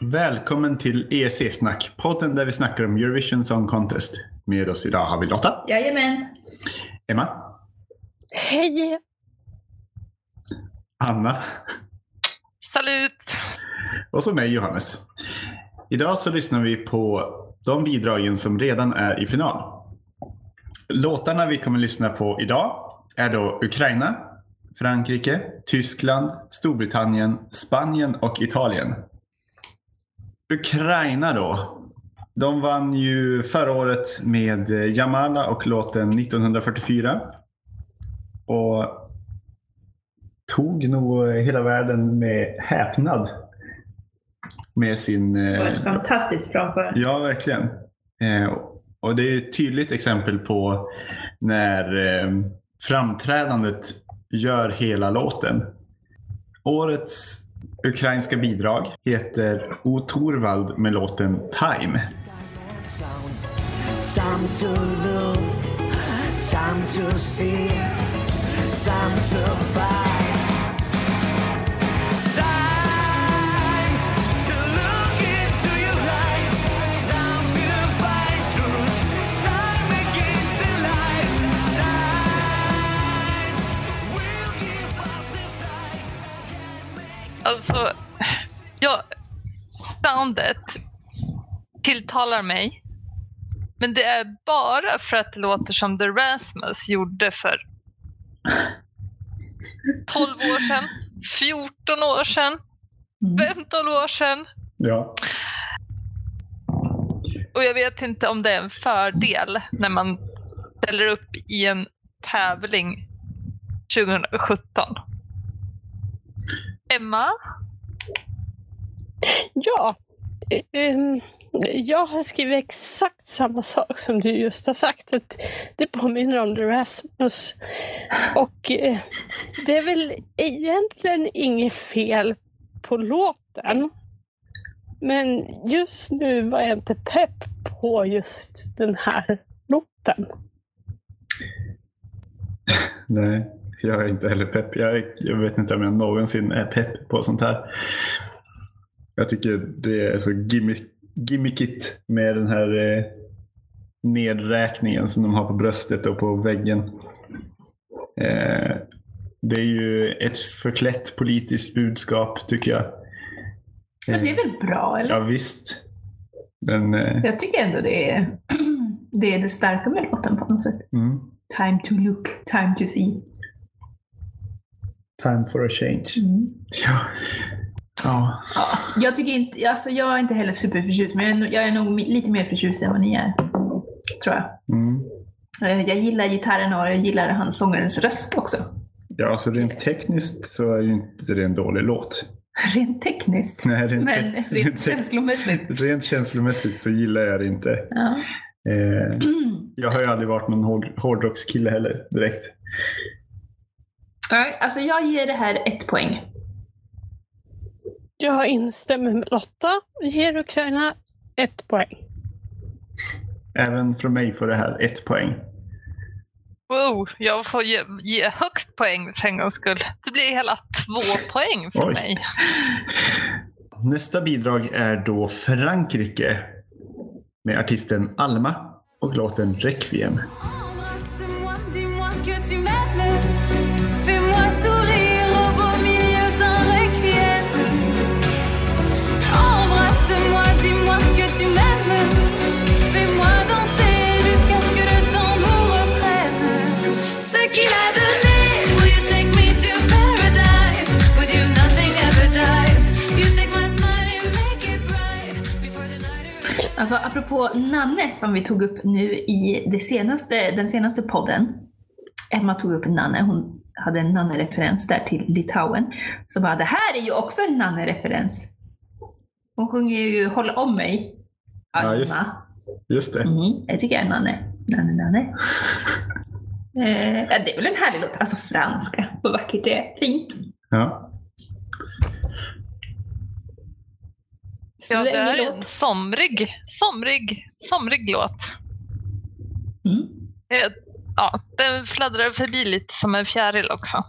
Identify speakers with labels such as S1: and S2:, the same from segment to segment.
S1: Välkommen till EEC-snack, podden där vi snackar om Eurovision Song Contest. Med oss idag har vi Lotta,
S2: Jajamän.
S1: Emma,
S3: Hej!
S1: Anna
S4: Salut!
S1: och så mig Johannes. Idag så lyssnar vi på de bidragen som redan är i final. Låtarna vi kommer lyssna på idag är då Ukraina, Frankrike, Tyskland, Storbritannien, Spanien och Italien. Ukraina då. De vann ju förra året med Jamala och låten 1944. Och tog nog hela världen med häpnad. Med sin...
S2: Det var
S1: eh,
S2: ett fantastiskt framförande.
S1: Ja, verkligen. Eh, och det är ett tydligt exempel på när eh, framträdandet gör hela låten. Årets ukrainska bidrag heter O Torvald med låten Time.
S5: Time to look, time to see, time to fight.
S4: Alltså, ja, soundet tilltalar mig. Men det är bara för att det låter som The Rasmus gjorde för 12 år sedan, 14 år sedan, 15 år sedan.
S1: Ja.
S4: Och jag vet inte om det är en fördel när man ställer upp i en tävling 2017. Emma?
S3: Ja, eh, ehm, jag har skrivit exakt samma sak som du just har sagt. Att det påminner om The Rasmus. Och eh, det är väl egentligen inget fel på låten. Men just nu var jag inte pepp på just den här låten.
S1: Nej, jag är inte heller pepp. Jag, jag vet inte om jag någonsin är pepp på sånt här. Jag tycker det är så gimmick, gimmickigt med den här eh, nedräkningen som de har på bröstet och på väggen. Eh, det är ju ett förklätt politiskt budskap tycker jag.
S2: Men det är väl bra, eller?
S1: Ja visst. Men eh,
S2: Jag tycker ändå det är det, är det starka med låten på något sätt.
S1: mm,
S2: Time to look, time to see.
S1: Time for a change.
S2: Mm.
S1: Ja. Ja.
S2: Ja, jag, tycker inte, alltså jag är inte heller superförtjust, men jag är, nog- jag är nog mi- lite mer förtjust än vad ni är. Tror jag.
S1: Mm.
S2: Eh, Jag gillar gitarren och jag gillar hans sångarens röst också.
S1: Ja, alltså rent tekniskt så är ju inte det en dålig låt.
S2: Rent tekniskt.
S1: Nej, rent,
S2: Men rent
S1: rent,
S2: känslomässigt.
S1: rent känslomässigt så gillar jag det inte.
S2: Ja.
S1: Eh, jag har ju aldrig varit någon hård, hårdrockskille heller direkt.
S2: Nej, Alltså jag ger det här ett poäng.
S3: Jag instämmer med Lotta. Ger Ukraina ett poäng.
S1: Även från mig får det här ett poäng.
S4: Wow, jag får ge, ge högst poäng för en gångs skull. Det blir hela två poäng för
S1: Oj.
S4: mig.
S1: Nästa bidrag är då Frankrike med artisten Alma och låten Requiem.
S2: Alltså apropå Nanne som vi tog upp nu i det senaste, den senaste podden. Emma tog upp Nanne, hon hade en Nanne-referens där till Litauen. Så bara, det här är ju också en Nanne-referens. Hon sjunger ju Håll om mig.
S1: Ja, just-. Just det.
S2: Mm, jag tycker jag är Nanne. Nanne, Nanne. eh, det är väl en härlig låt. Alltså franska, vad vackert det är. Fint.
S1: Ja.
S4: Ja, det är en somrig, somrig, somrig låt.
S2: Mm.
S4: Eh, Ja, den fladdrar förbi lite som en fjäril också.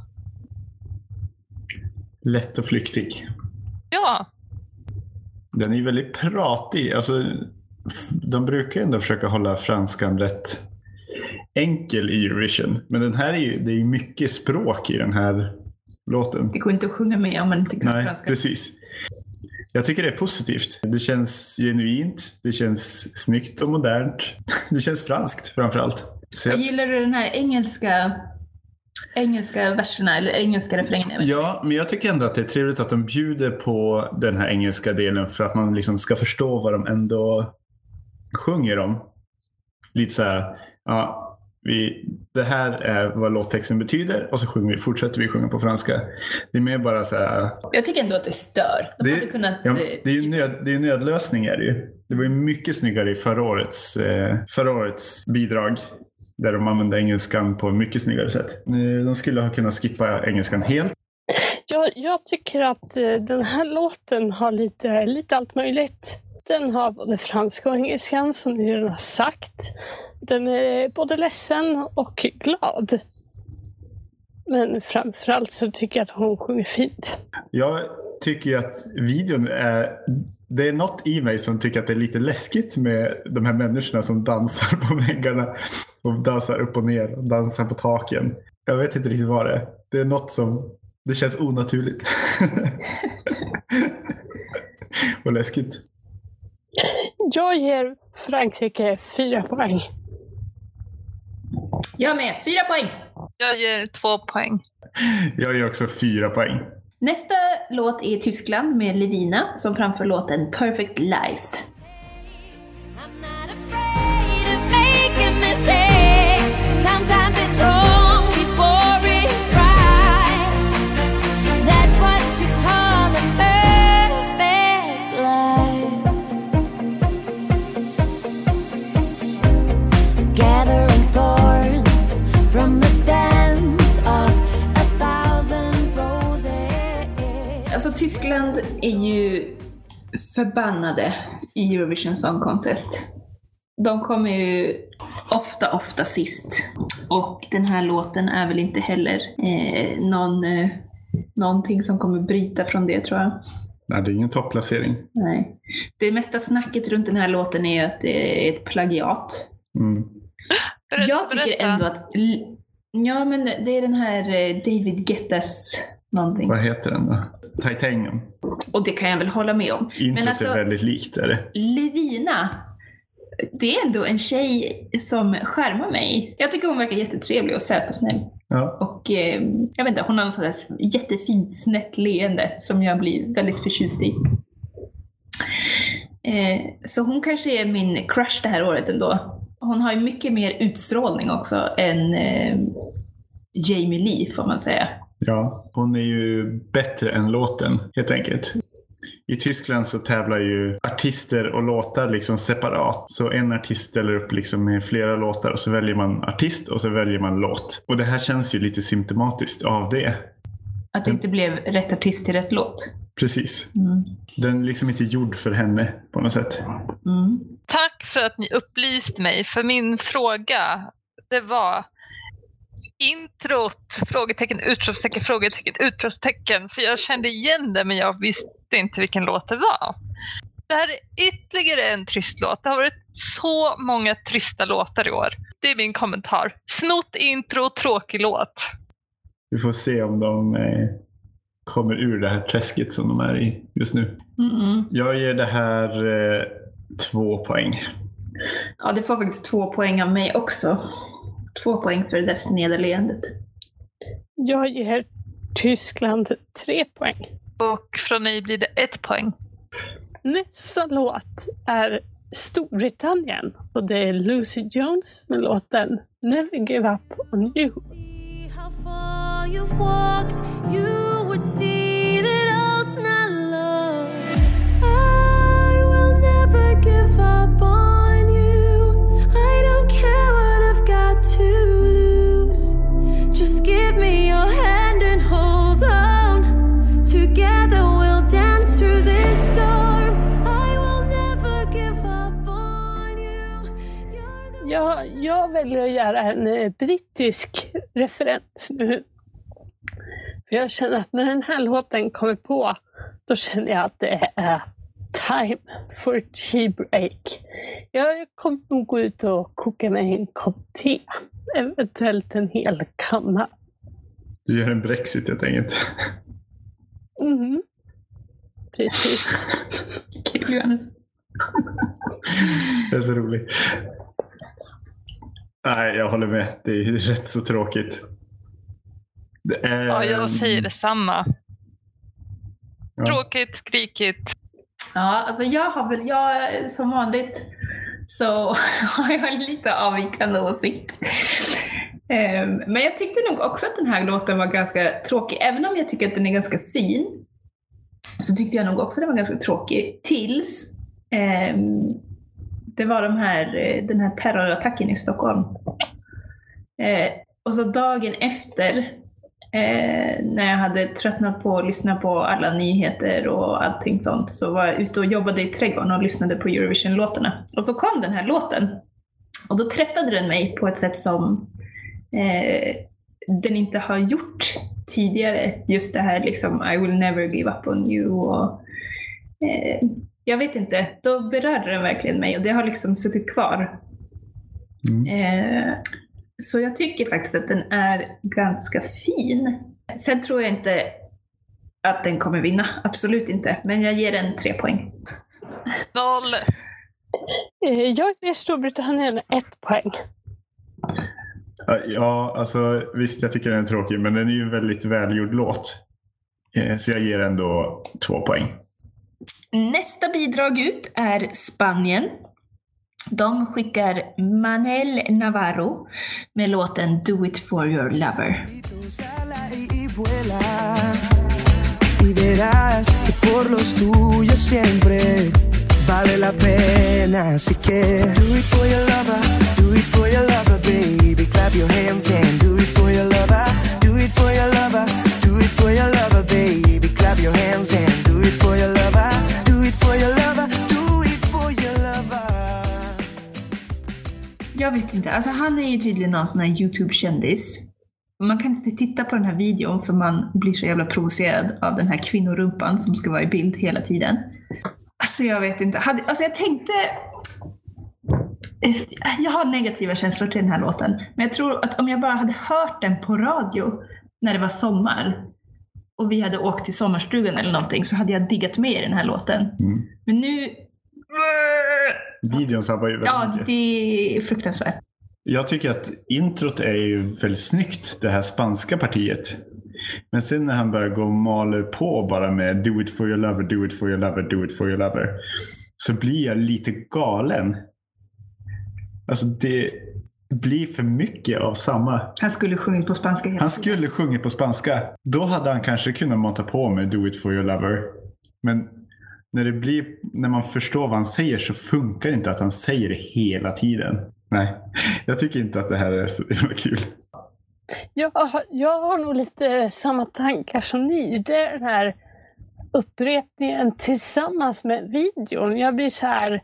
S1: Lätt och flyktig.
S4: Ja,
S1: Den är ju väldigt pratig. Alltså, de brukar ändå försöka hålla franskan rätt enkel i Eurovision. Men den här är ju, det är ju mycket språk i den här låten.
S2: Det går inte att sjunga med om man inte kan
S1: Nej,
S2: franska.
S1: precis. Jag tycker det är positivt. Det känns genuint, det känns snyggt och modernt. Det känns franskt framförallt. Så
S2: Jag gillar du den här engelska, engelska verserna, eller engelska refrängen?
S1: ja, men jag tycker ändå att det är trevligt att de bjuder på den här engelska delen för att man liksom ska förstå vad de ändå sjunger om. Lite så här, ja, vi, det här är vad låttexten betyder och så sjunger vi, fortsätter vi sjunga på franska. Det är mer bara så här,
S2: Jag tycker ändå att det stör. De hade kunnat...
S1: Ja,
S2: eh,
S1: det är ju nöd, det är nödlösning är det ju. Det var ju mycket snyggare i förra årets, eh, förra årets bidrag. Där de använde engelskan på ett mycket snyggare sätt. De skulle ha kunnat skippa engelskan helt.
S3: Jag, jag tycker att eh, den här låten har lite, lite allt möjligt. Den har både franska och engelskan som ni redan har sagt. Den är både ledsen och glad. Men framförallt så tycker jag att hon sjunger fint.
S1: Jag tycker ju att videon är... Det är något i mig som tycker att det är lite läskigt med de här människorna som dansar på väggarna. Och dansar upp och ner och dansar på taken. Jag vet inte riktigt vad det är. Det är något som... Det känns onaturligt. och läskigt.
S3: Jag ger Frankrike fyra poäng.
S2: Jag med, fyra poäng!
S4: Jag ger två poäng.
S1: Jag ger också fyra poäng.
S2: Nästa låt är Tyskland med Levina som framför låten Perfect Life.
S6: I'm not afraid of making mistakes. Sometimes it's wrong
S2: Tyskland är ju förbannade i Eurovision Song Contest. De kommer ju ofta, ofta sist. Och den här låten är väl inte heller eh, någon, eh, någonting som kommer bryta från det tror jag.
S1: Nej, det är ingen topplacering.
S2: Nej. Det mesta snacket runt den här låten är att det är ett plagiat.
S1: Mm.
S4: Berätta,
S2: jag tycker
S4: berätta.
S2: ändå att... Ja, men det är den här eh, David Guettas någonting.
S1: Vad heter den då? Titanium.
S2: Och det kan jag väl hålla med om.
S1: Introt
S2: alltså,
S1: är väldigt likt är det.
S2: Levina, det är ändå en tjej som skärmar mig. Jag tycker hon verkar jättetrevlig och söt och snäll.
S1: Ja.
S2: Och eh, jag vet inte, hon har en sån där jättefint snett leende som jag blir väldigt förtjust i. Eh, så hon kanske är min crush det här året ändå. Hon har ju mycket mer utstrålning också än eh, Jamie Lee får man säga.
S1: Ja, hon är ju bättre än låten helt enkelt. I Tyskland så tävlar ju artister och låtar liksom separat. Så en artist ställer upp liksom med flera låtar och så väljer man artist och så väljer man låt. Och det här känns ju lite symptomatiskt av det.
S2: Att det inte blev rätt artist till rätt låt.
S1: Precis.
S2: Mm.
S1: Den är liksom inte gjord för henne på något sätt.
S2: Mm.
S4: Tack för att ni upplyste mig, för min fråga det var introt, frågetecken, utropstecken, frågetecken, utropstecken. För jag kände igen det men jag visste inte vilken låt det var. Det här är ytterligare en trist låt. Det har varit så många trista låtar i år. Det är min kommentar. Snott intro, tråkig låt.
S1: Vi får se om de eh, kommer ur det här träsket som de är i just nu.
S2: Mm-mm.
S1: Jag ger det här eh, två poäng.
S2: Ja, det får faktiskt två poäng av mig också. Två poäng för det där sneda leendet.
S3: Jag ger Tyskland tre poäng.
S4: Och från mig blir det ett poäng.
S3: Nästa låt är Storbritannien och det är Lucy Jones med låten Never Give Up On You. Jag, väljer att göra en eh, brittisk referens nu. För jag känner att när den här låten kommer på, då känner jag att det är time for a tea break. Jag kommer nog gå ut och koka mig en kopp te. Eventuellt en hel kanna.
S1: Du gör en Brexit helt enkelt.
S3: Mhm. Precis.
S2: Kul Johannes.
S1: Det är så roligt. Nej, jag håller med. Det är rätt så tråkigt. Är...
S4: Ja, jag säger detsamma.
S1: Ja.
S4: Tråkigt, skrikigt.
S2: Ja, alltså jag har väl, jag som vanligt så har jag lite avvikande åsikt. Ehm, Men jag tyckte nog också att den här låten var ganska tråkig. Även om jag tycker att den är ganska fin så tyckte jag nog också att den var ganska tråkig. Tills ehm, det var de här, eh, den här terrorattacken i Stockholm. Eh, och så dagen efter eh, när jag hade tröttnat på att lyssna på alla nyheter och allting sånt så var jag ute och jobbade i trädgården och lyssnade på Eurovision-låtarna. Och så kom den här låten. Och då träffade den mig på ett sätt som eh, den inte har gjort tidigare. Just det här liksom I will never give up on you och eh, jag vet inte, då berörde den verkligen mig och det har liksom suttit kvar.
S1: Mm.
S2: Eh, så jag tycker faktiskt att den är ganska fin. Sen tror jag inte att den kommer vinna, absolut inte. Men jag ger den tre poäng.
S4: Noll.
S3: Eh, Jag ger Storbritannien ett poäng.
S1: Ja, alltså visst jag tycker den är tråkig men den är ju en väldigt välgjord låt. Eh, Så jag ger ändå två poäng.
S2: Nästa bidrag ut är Spanien. De skickar Manel Navarro med låten Do it for your lover.
S5: Y verás que por los tuyos siempre vale la pena. Así que do it for your lover, do it for your lover, baby. Clap your hands and do it for your lover, do it for your lover, do it for your lover, baby. Clap your hands and do it for your lover,
S2: jag vet inte, alltså han är ju tydligen någon sån här YouTube-kändis. Man kan inte titta på den här videon för man blir så jävla provocerad av den här kvinnorumpan som ska vara i bild hela tiden. Alltså jag vet inte. Hade, alltså jag tänkte... Jag har negativa känslor till den här låten. Men jag tror att om jag bara hade hört den på radio när det var sommar och vi hade åkt till sommarstugan eller någonting så hade jag diggat med i den här låten.
S1: Mm.
S2: Men nu...
S1: Videon sabbar ju väldigt
S2: Ja,
S1: mycket.
S2: det är fruktansvärt.
S1: Jag tycker att introt är ju väldigt snyggt, det här spanska partiet. Men sen när han börjar gå och maler på bara med do it for your lover, do it for your lover, do it for your lover. Så blir jag lite galen. Alltså det blir för mycket av samma.
S2: Han skulle sjungit på spanska hela
S1: Han skulle sjungit på spanska. Då hade han kanske kunnat mata på med do it for your lover. Men när, det blir, när man förstår vad han säger så funkar det inte att han säger det hela tiden. Nej, jag tycker inte att det här är så himla kul.
S3: Jag, har- jag har nog lite samma tankar som ni. Det är den här upprepningen tillsammans med videon. Jag blir så här,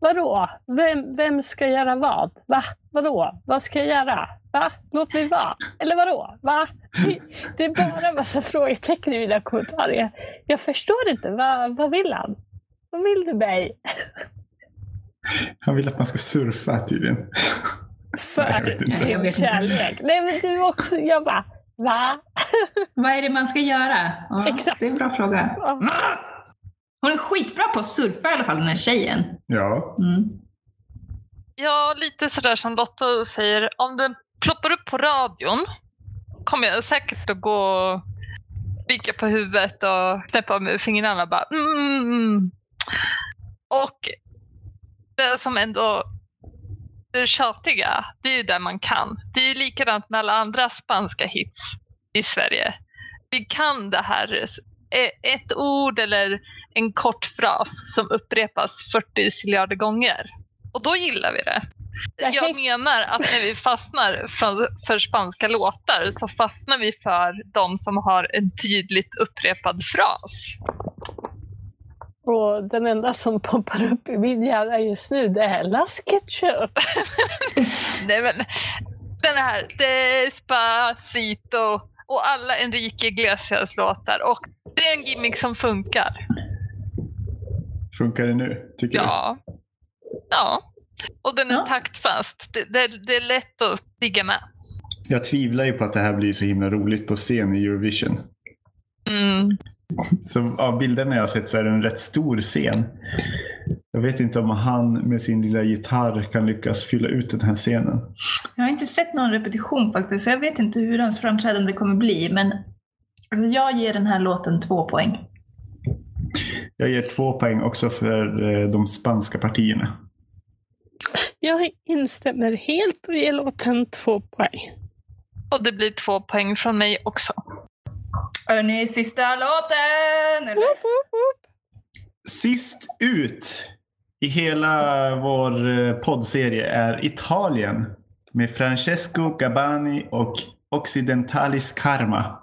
S3: vadå? Vem, vem ska göra vad? Va? Vadå? Vad ska jag göra? Va? Låt mig vara. Eller vadå? Va? Det, det är bara en massa frågetecken i mina kommentarer. Jag, jag förstår inte. Va, vad vill han? Vad vill du mig?
S1: Han vill att man ska surfa tydligen.
S3: För sin kärlek. Nej men du också, jag bara, va?
S2: Vad är det man ska göra? Ja,
S3: Exakt.
S2: Det är en bra fråga.
S3: Ja.
S2: Hon är skitbra på att surfa i alla fall, den här tjejen.
S1: Ja,
S2: Mm.
S4: Ja, lite sådär som Lotta säger. Om den ploppar upp på radion kommer jag säkert att gå och vika på huvudet och knäppa med fingrarna bara mm. Och det som ändå det tjatiga, det är ju där man kan. Det är ju likadant med alla andra spanska hits i Sverige. Vi kan det här, e- ett ord eller en kort fras som upprepas 40 miljarder gånger. Och då gillar vi det.
S3: Jag
S4: menar att när vi fastnar för, för spanska låtar så fastnar vi för de som har en tydligt upprepad fras.
S3: Och den enda som poppar upp i min hjärna just nu det är Las Ketchup.
S4: Nej men, den här Despacito och alla Enrique Iglesias låtar och det är en gimmick som funkar.
S1: Funkar det nu, tycker
S4: Ja. Ja. Och den är
S2: Ja.
S4: taktfast. Det, det, det är lätt att ligga med.
S1: du? Jag tvivlar ju på att det här blir så himla roligt på scen i Eurovision.
S4: Mm.
S1: Så av bilderna jag har sett så är det en rätt stor scen. Jag vet inte om han med sin lilla gitarr kan lyckas fylla ut den här scenen.
S2: Jag har inte sett någon repetition faktiskt, så jag vet inte hur hans framträdande kommer bli. Men alltså, jag ger den här låten två poäng.
S1: Jag ger två poäng också för eh, de spanska partierna.
S3: Jag instämmer helt och ger låten två poäng.
S4: Och det blir två poäng från mig också.
S2: Hörni, sista låten! Eller?
S3: Woop, woop, woop.
S1: Sist ut i hela vår eh, poddserie är Italien med Francesco Gabbani och Occidentalis Karma.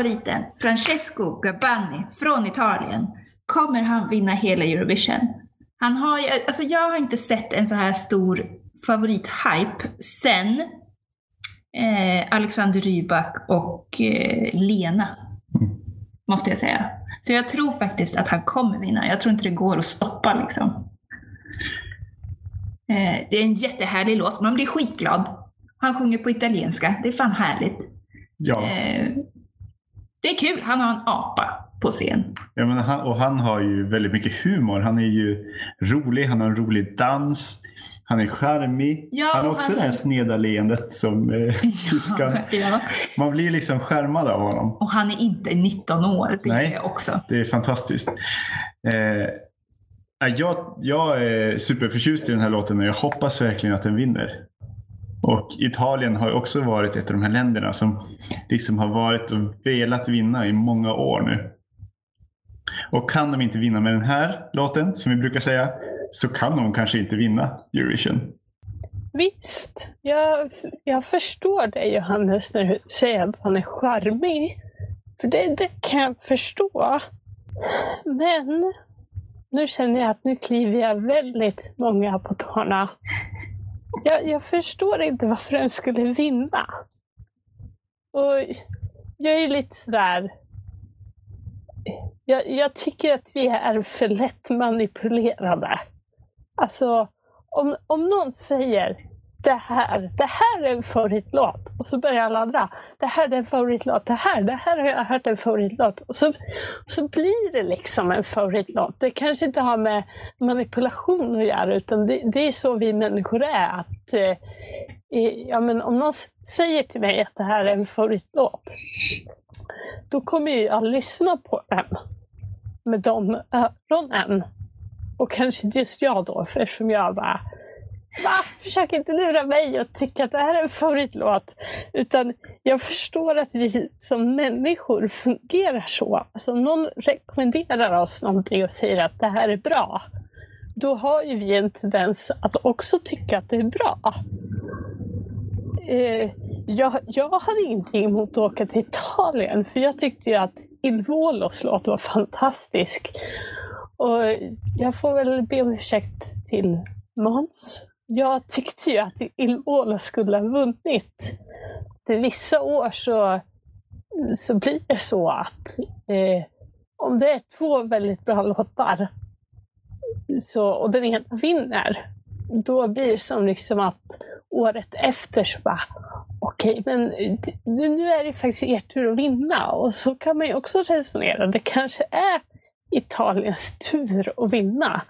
S2: Storfavoriten Francesco Gabbani från Italien. Kommer han vinna hela Eurovision? Han har alltså jag har inte sett en så här stor favorithype sen eh, Alexander Rybak och eh, Lena. Måste jag säga. Så jag tror faktiskt att han kommer vinna. Jag tror inte det går att stoppa liksom. Eh, det är en jättehärlig låt. Man blir skitglad. Han sjunger på italienska. Det är fan härligt.
S1: Ja,
S2: Eh, det är kul. Han har en apa på scen.
S1: ja men han, och han har ju väldigt mycket humor. Han är ju rolig, han har en rolig dans, han är charmig.
S2: Ja,
S1: han har också
S2: han
S1: det här
S2: är-
S1: sneda leendet som eh, tyskan.
S2: ja.
S1: Man blir liksom skärmad av honom.
S2: Och han är inte 19 år. Det
S1: Nej.
S2: är också.
S1: Det är fantastiskt. Eh, jag, jag är superförtjust i den här låten och jag hoppas verkligen att den vinner. Och Italien har ju också varit ett av de här länderna som liksom har varit och velat vinna i många år nu. Och kan de inte vinna med den här låten, som vi brukar säga, så kan de kanske inte vinna Eurovision.
S3: Visst, jag, jag förstår dig Johannes när du säger att han är charmig. För det, det kan jag förstå. Men nu känner jag att nu kliver jag väldigt många på tårna. Jag, jag förstår inte varför den skulle vinna. Och jag är lite sådär... Jag, jag tycker att vi är för lätt manipulerade. Alltså, om, om någon säger det här, det här är en favoritlåt och så börjar alla andra, det här är en favoritlåt, det här, det här har jag hört en favoritlåt. Och så, så blir det liksom en favoritlåt. Det kanske inte har med manipulation att göra utan det, det är så vi människor är. Att, eh, ja, men om någon säger till mig att det här är en favoritlåt, då kommer jag lyssna på den med de öronen. Och kanske inte just jag då, eftersom jag bara Va? Försök inte lura mig och tycka att det här är en favoritlåt. Utan jag förstår att vi som människor fungerar så. Alltså om någon rekommenderar oss någonting och säger att det här är bra. Då har ju vi en tendens att också tycka att det är bra. Eh, jag, jag hade ingenting emot att åka till Italien för jag tyckte ju att Il Volos låt var fantastisk. Och jag får väl be om ursäkt till Måns. Jag tyckte ju att Il Volo skulle ha vunnit. Till vissa år så, så blir det så att eh, om det är två väldigt bra låtar så, och den ena vinner, då blir det som liksom att året efter så bara okej, men nu är det faktiskt er tur att vinna. Och så kan man ju också resonera. Det kanske är Italiens tur att vinna.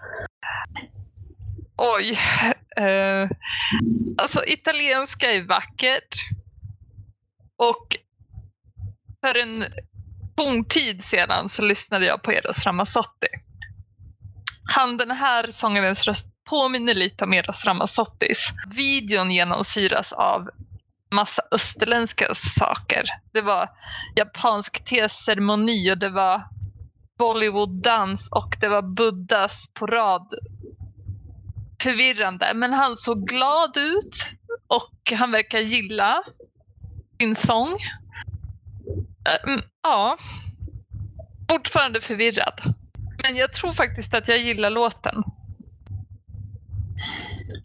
S4: Oj. Eh, alltså italienska är vackert. Och för en forntid sedan så lyssnade jag på Eros Ramazzotti. Han, den här sångarens röst påminner lite om Eros Ramazzottis. Videon genomsyras av massa österländska saker. Det var japansk teceremoni och det var Bollywood-dans och det var Buddhas på rad förvirrande. Men han såg glad ut och han verkar gilla Din sång? Eh, mm, ja. Fortfarande förvirrad. Men jag tror faktiskt att jag gillar låten.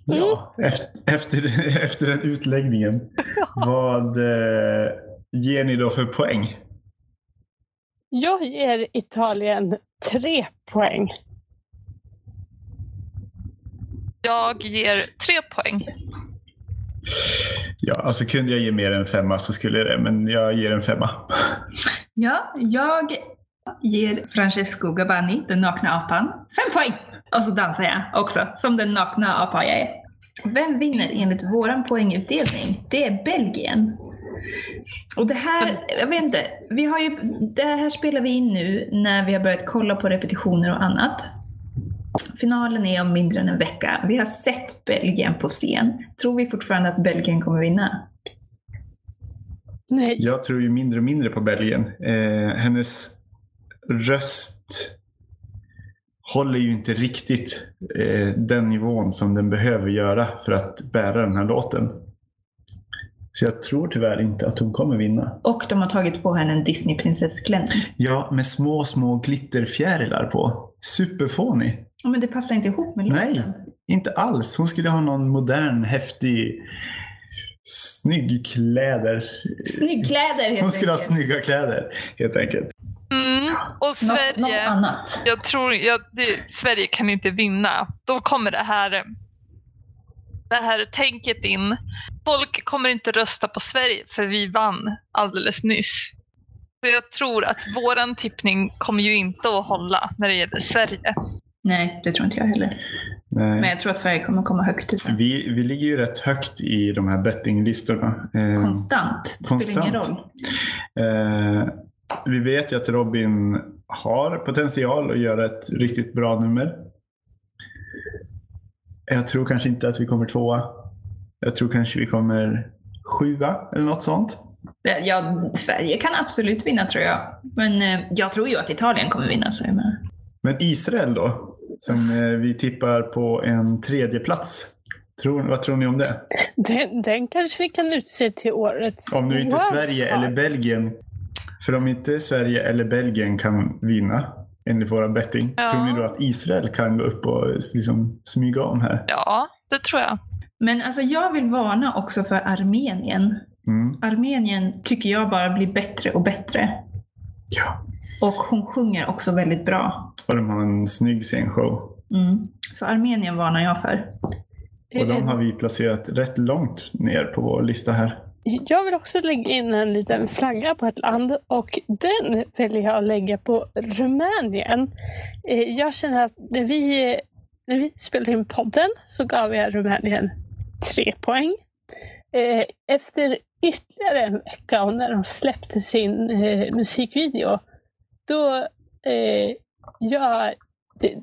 S1: Ja, efter, efter, efter den utläggningen. Vad eh, ger ni då för poäng?
S3: Jag ger Italien tre poäng.
S4: Jag ger tre poäng.
S1: Ja, alltså kunde jag ge mer än femma så skulle jag det, men jag ger en femma.
S2: Ja, jag ger Francesco Gabani, den nakna apan, fem poäng. Och så dansar jag också, som den nakna apa jag är. Vem vinner enligt våran poängutdelning? Det är Belgien. Och det här, jag vet inte, vi har ju, det här spelar vi in nu när vi har börjat kolla på repetitioner och annat. Finalen är om mindre än en vecka. Vi har sett Belgien på scen. Tror vi fortfarande att Belgien kommer vinna?
S3: Nej,
S1: Jag tror ju mindre och mindre på Belgien. Eh, hennes röst håller ju inte riktigt eh, den nivån som den behöver göra för att bära den här låten. Så jag tror tyvärr inte att hon kommer vinna.
S2: Och de har tagit på henne en Disney-prinsessklänning.
S1: Ja, med små, små glitterfjärilar på. Superfånig.
S2: Ja, men det passar inte ihop med
S1: Nej,
S2: låten.
S1: inte alls. Hon skulle ha någon modern, häftig, snygg kläder.
S2: Snyggkläder helt
S1: Hon skulle ha
S2: enkelt.
S1: snygga kläder, helt enkelt.
S4: Mm. Och
S2: Något, något
S4: Sverige,
S2: annat.
S4: jag tror jag, det, Sverige kan inte vinna. Då kommer det här, det här tänket in. Folk kommer inte rösta på Sverige för vi vann alldeles nyss. Så jag tror att våran tippning kommer ju inte att hålla när det gäller Sverige.
S2: Nej, det tror inte jag heller.
S1: Nej.
S2: Men jag tror att Sverige kommer komma högt.
S1: Vi, vi ligger ju rätt högt i de här bettinglistorna. Eh,
S2: Konstant. Det spelar ingen
S1: konstant.
S2: roll.
S1: eh, vi vet ju att Robin har potential att göra ett riktigt bra nummer. Jag tror kanske inte att vi kommer tvåa. Jag tror kanske vi kommer sjua eller något sånt.
S2: Ja, Sverige kan absolut vinna tror jag. Men eh, jag tror ju att Italien kommer vinna. Så jag menar.
S1: Men Israel då? Som eh, vi tippar på en tredje plats. Tror, vad tror ni om det?
S3: den, den kanske vi kan utse till årets
S1: Om nu inte Sverige eller Belgien. För om inte Sverige eller Belgien kan vinna enligt våra betting.
S4: Ja.
S1: Tror ni då att Israel kan gå upp och liksom smyga om här?
S4: Ja, det tror jag.
S2: Men alltså, jag vill varna också för Armenien.
S1: Mm.
S2: Armenien tycker jag bara blir bättre och bättre.
S1: Ja.
S2: Och hon sjunger också väldigt bra.
S1: Och de har en snygg scenshow.
S2: Mm. Så Armenien varnar jag för.
S1: Och de har vi placerat rätt långt ner på vår lista här.
S3: Jag vill också lägga in en liten flagga på ett land och den väljer jag att lägga på Rumänien. Eh, Jag känner att när vi, när vi spelade in podden så gav jag Rumänien tre poäng. Eh, Efter ytterligare en vecka och när de släppte sin eh, musikvideo, då, eh, ja,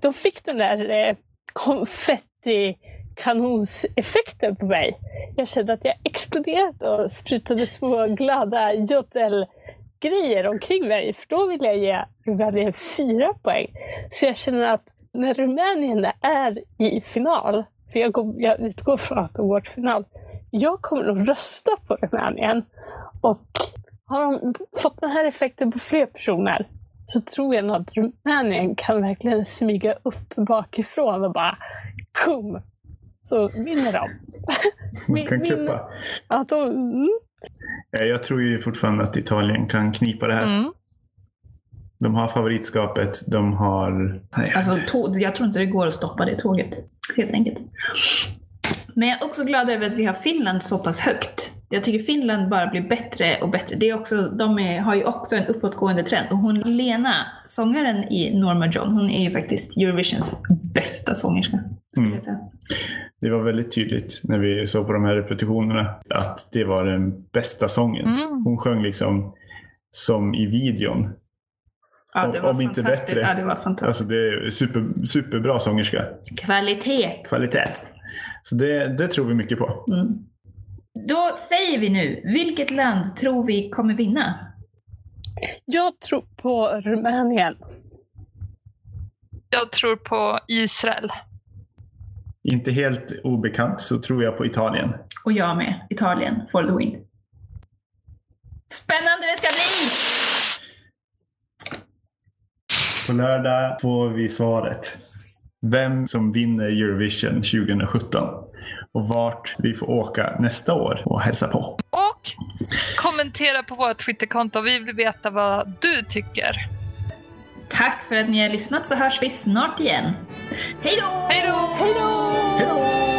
S3: de fick den där eh, konfetti kanonseffekten på mig. Jag kände att jag exploderade och sprutade små glada joddelgrejer omkring mig. För då ville jag ge Rumänien fyra poäng. Så jag känner att när Rumänien är i final, för jag, går, jag utgår från att de går till final, jag kommer nog rösta på Rumänien. Och har de fått den här effekten på fler personer så tror jag nog att Rumänien kan verkligen smyga upp bakifrån och bara kum! Så vinner de.
S1: Man kan
S3: min-
S1: kuppa.
S3: Att de mm,
S1: Eh, Jag tror ju fortfarande att Italien kan knipa det här.
S4: Mm.
S1: De har favoritskapet. De har... Nej,
S2: Alltså, tå- jag tror inte det går att stoppa det tåget. Helt enkelt. Men jag är också glad över att vi har Finland så pass högt. Jag tycker Finland bara blir bättre och bättre. Det är också, de är, har ju också en uppåtgående trend. Och hon, Lena, sångaren i Norma John, hon är ju faktiskt Eurovisions bästa sångerska.
S1: Mm. Det var väldigt tydligt när vi såg på de här repetitionerna att det var den bästa sången.
S4: Mm.
S1: Hon sjöng liksom som i videon.
S2: Ja, det var
S1: Om inte bättre.
S2: Ja, det var fantastiskt.
S1: Alltså det är super, superbra sångerska.
S2: Kvalitet.
S1: Kvalitet. Så det, det tror vi mycket på.
S2: Mm. Då säger vi nu, vilket land tror vi kommer vinna?
S3: jag tror på Rumänien.
S4: Jag tror på Israel.
S1: Inte helt obekant så tror jag på Italien.
S2: Och jag med. Italien for the win. spännande det ska bli!
S1: På lördag får vi svaret. Vem som vinner Eurovision 2017 och vart vi får åka nästa år och hälsa på.
S4: Och kommentera på vårt Twitterkonto. Vi vill veta vad du tycker.
S2: Tack för att ni har lyssnat så hörs vi snart igen. Hej då!
S4: Hej då!
S3: Hej då!
S1: Hej då!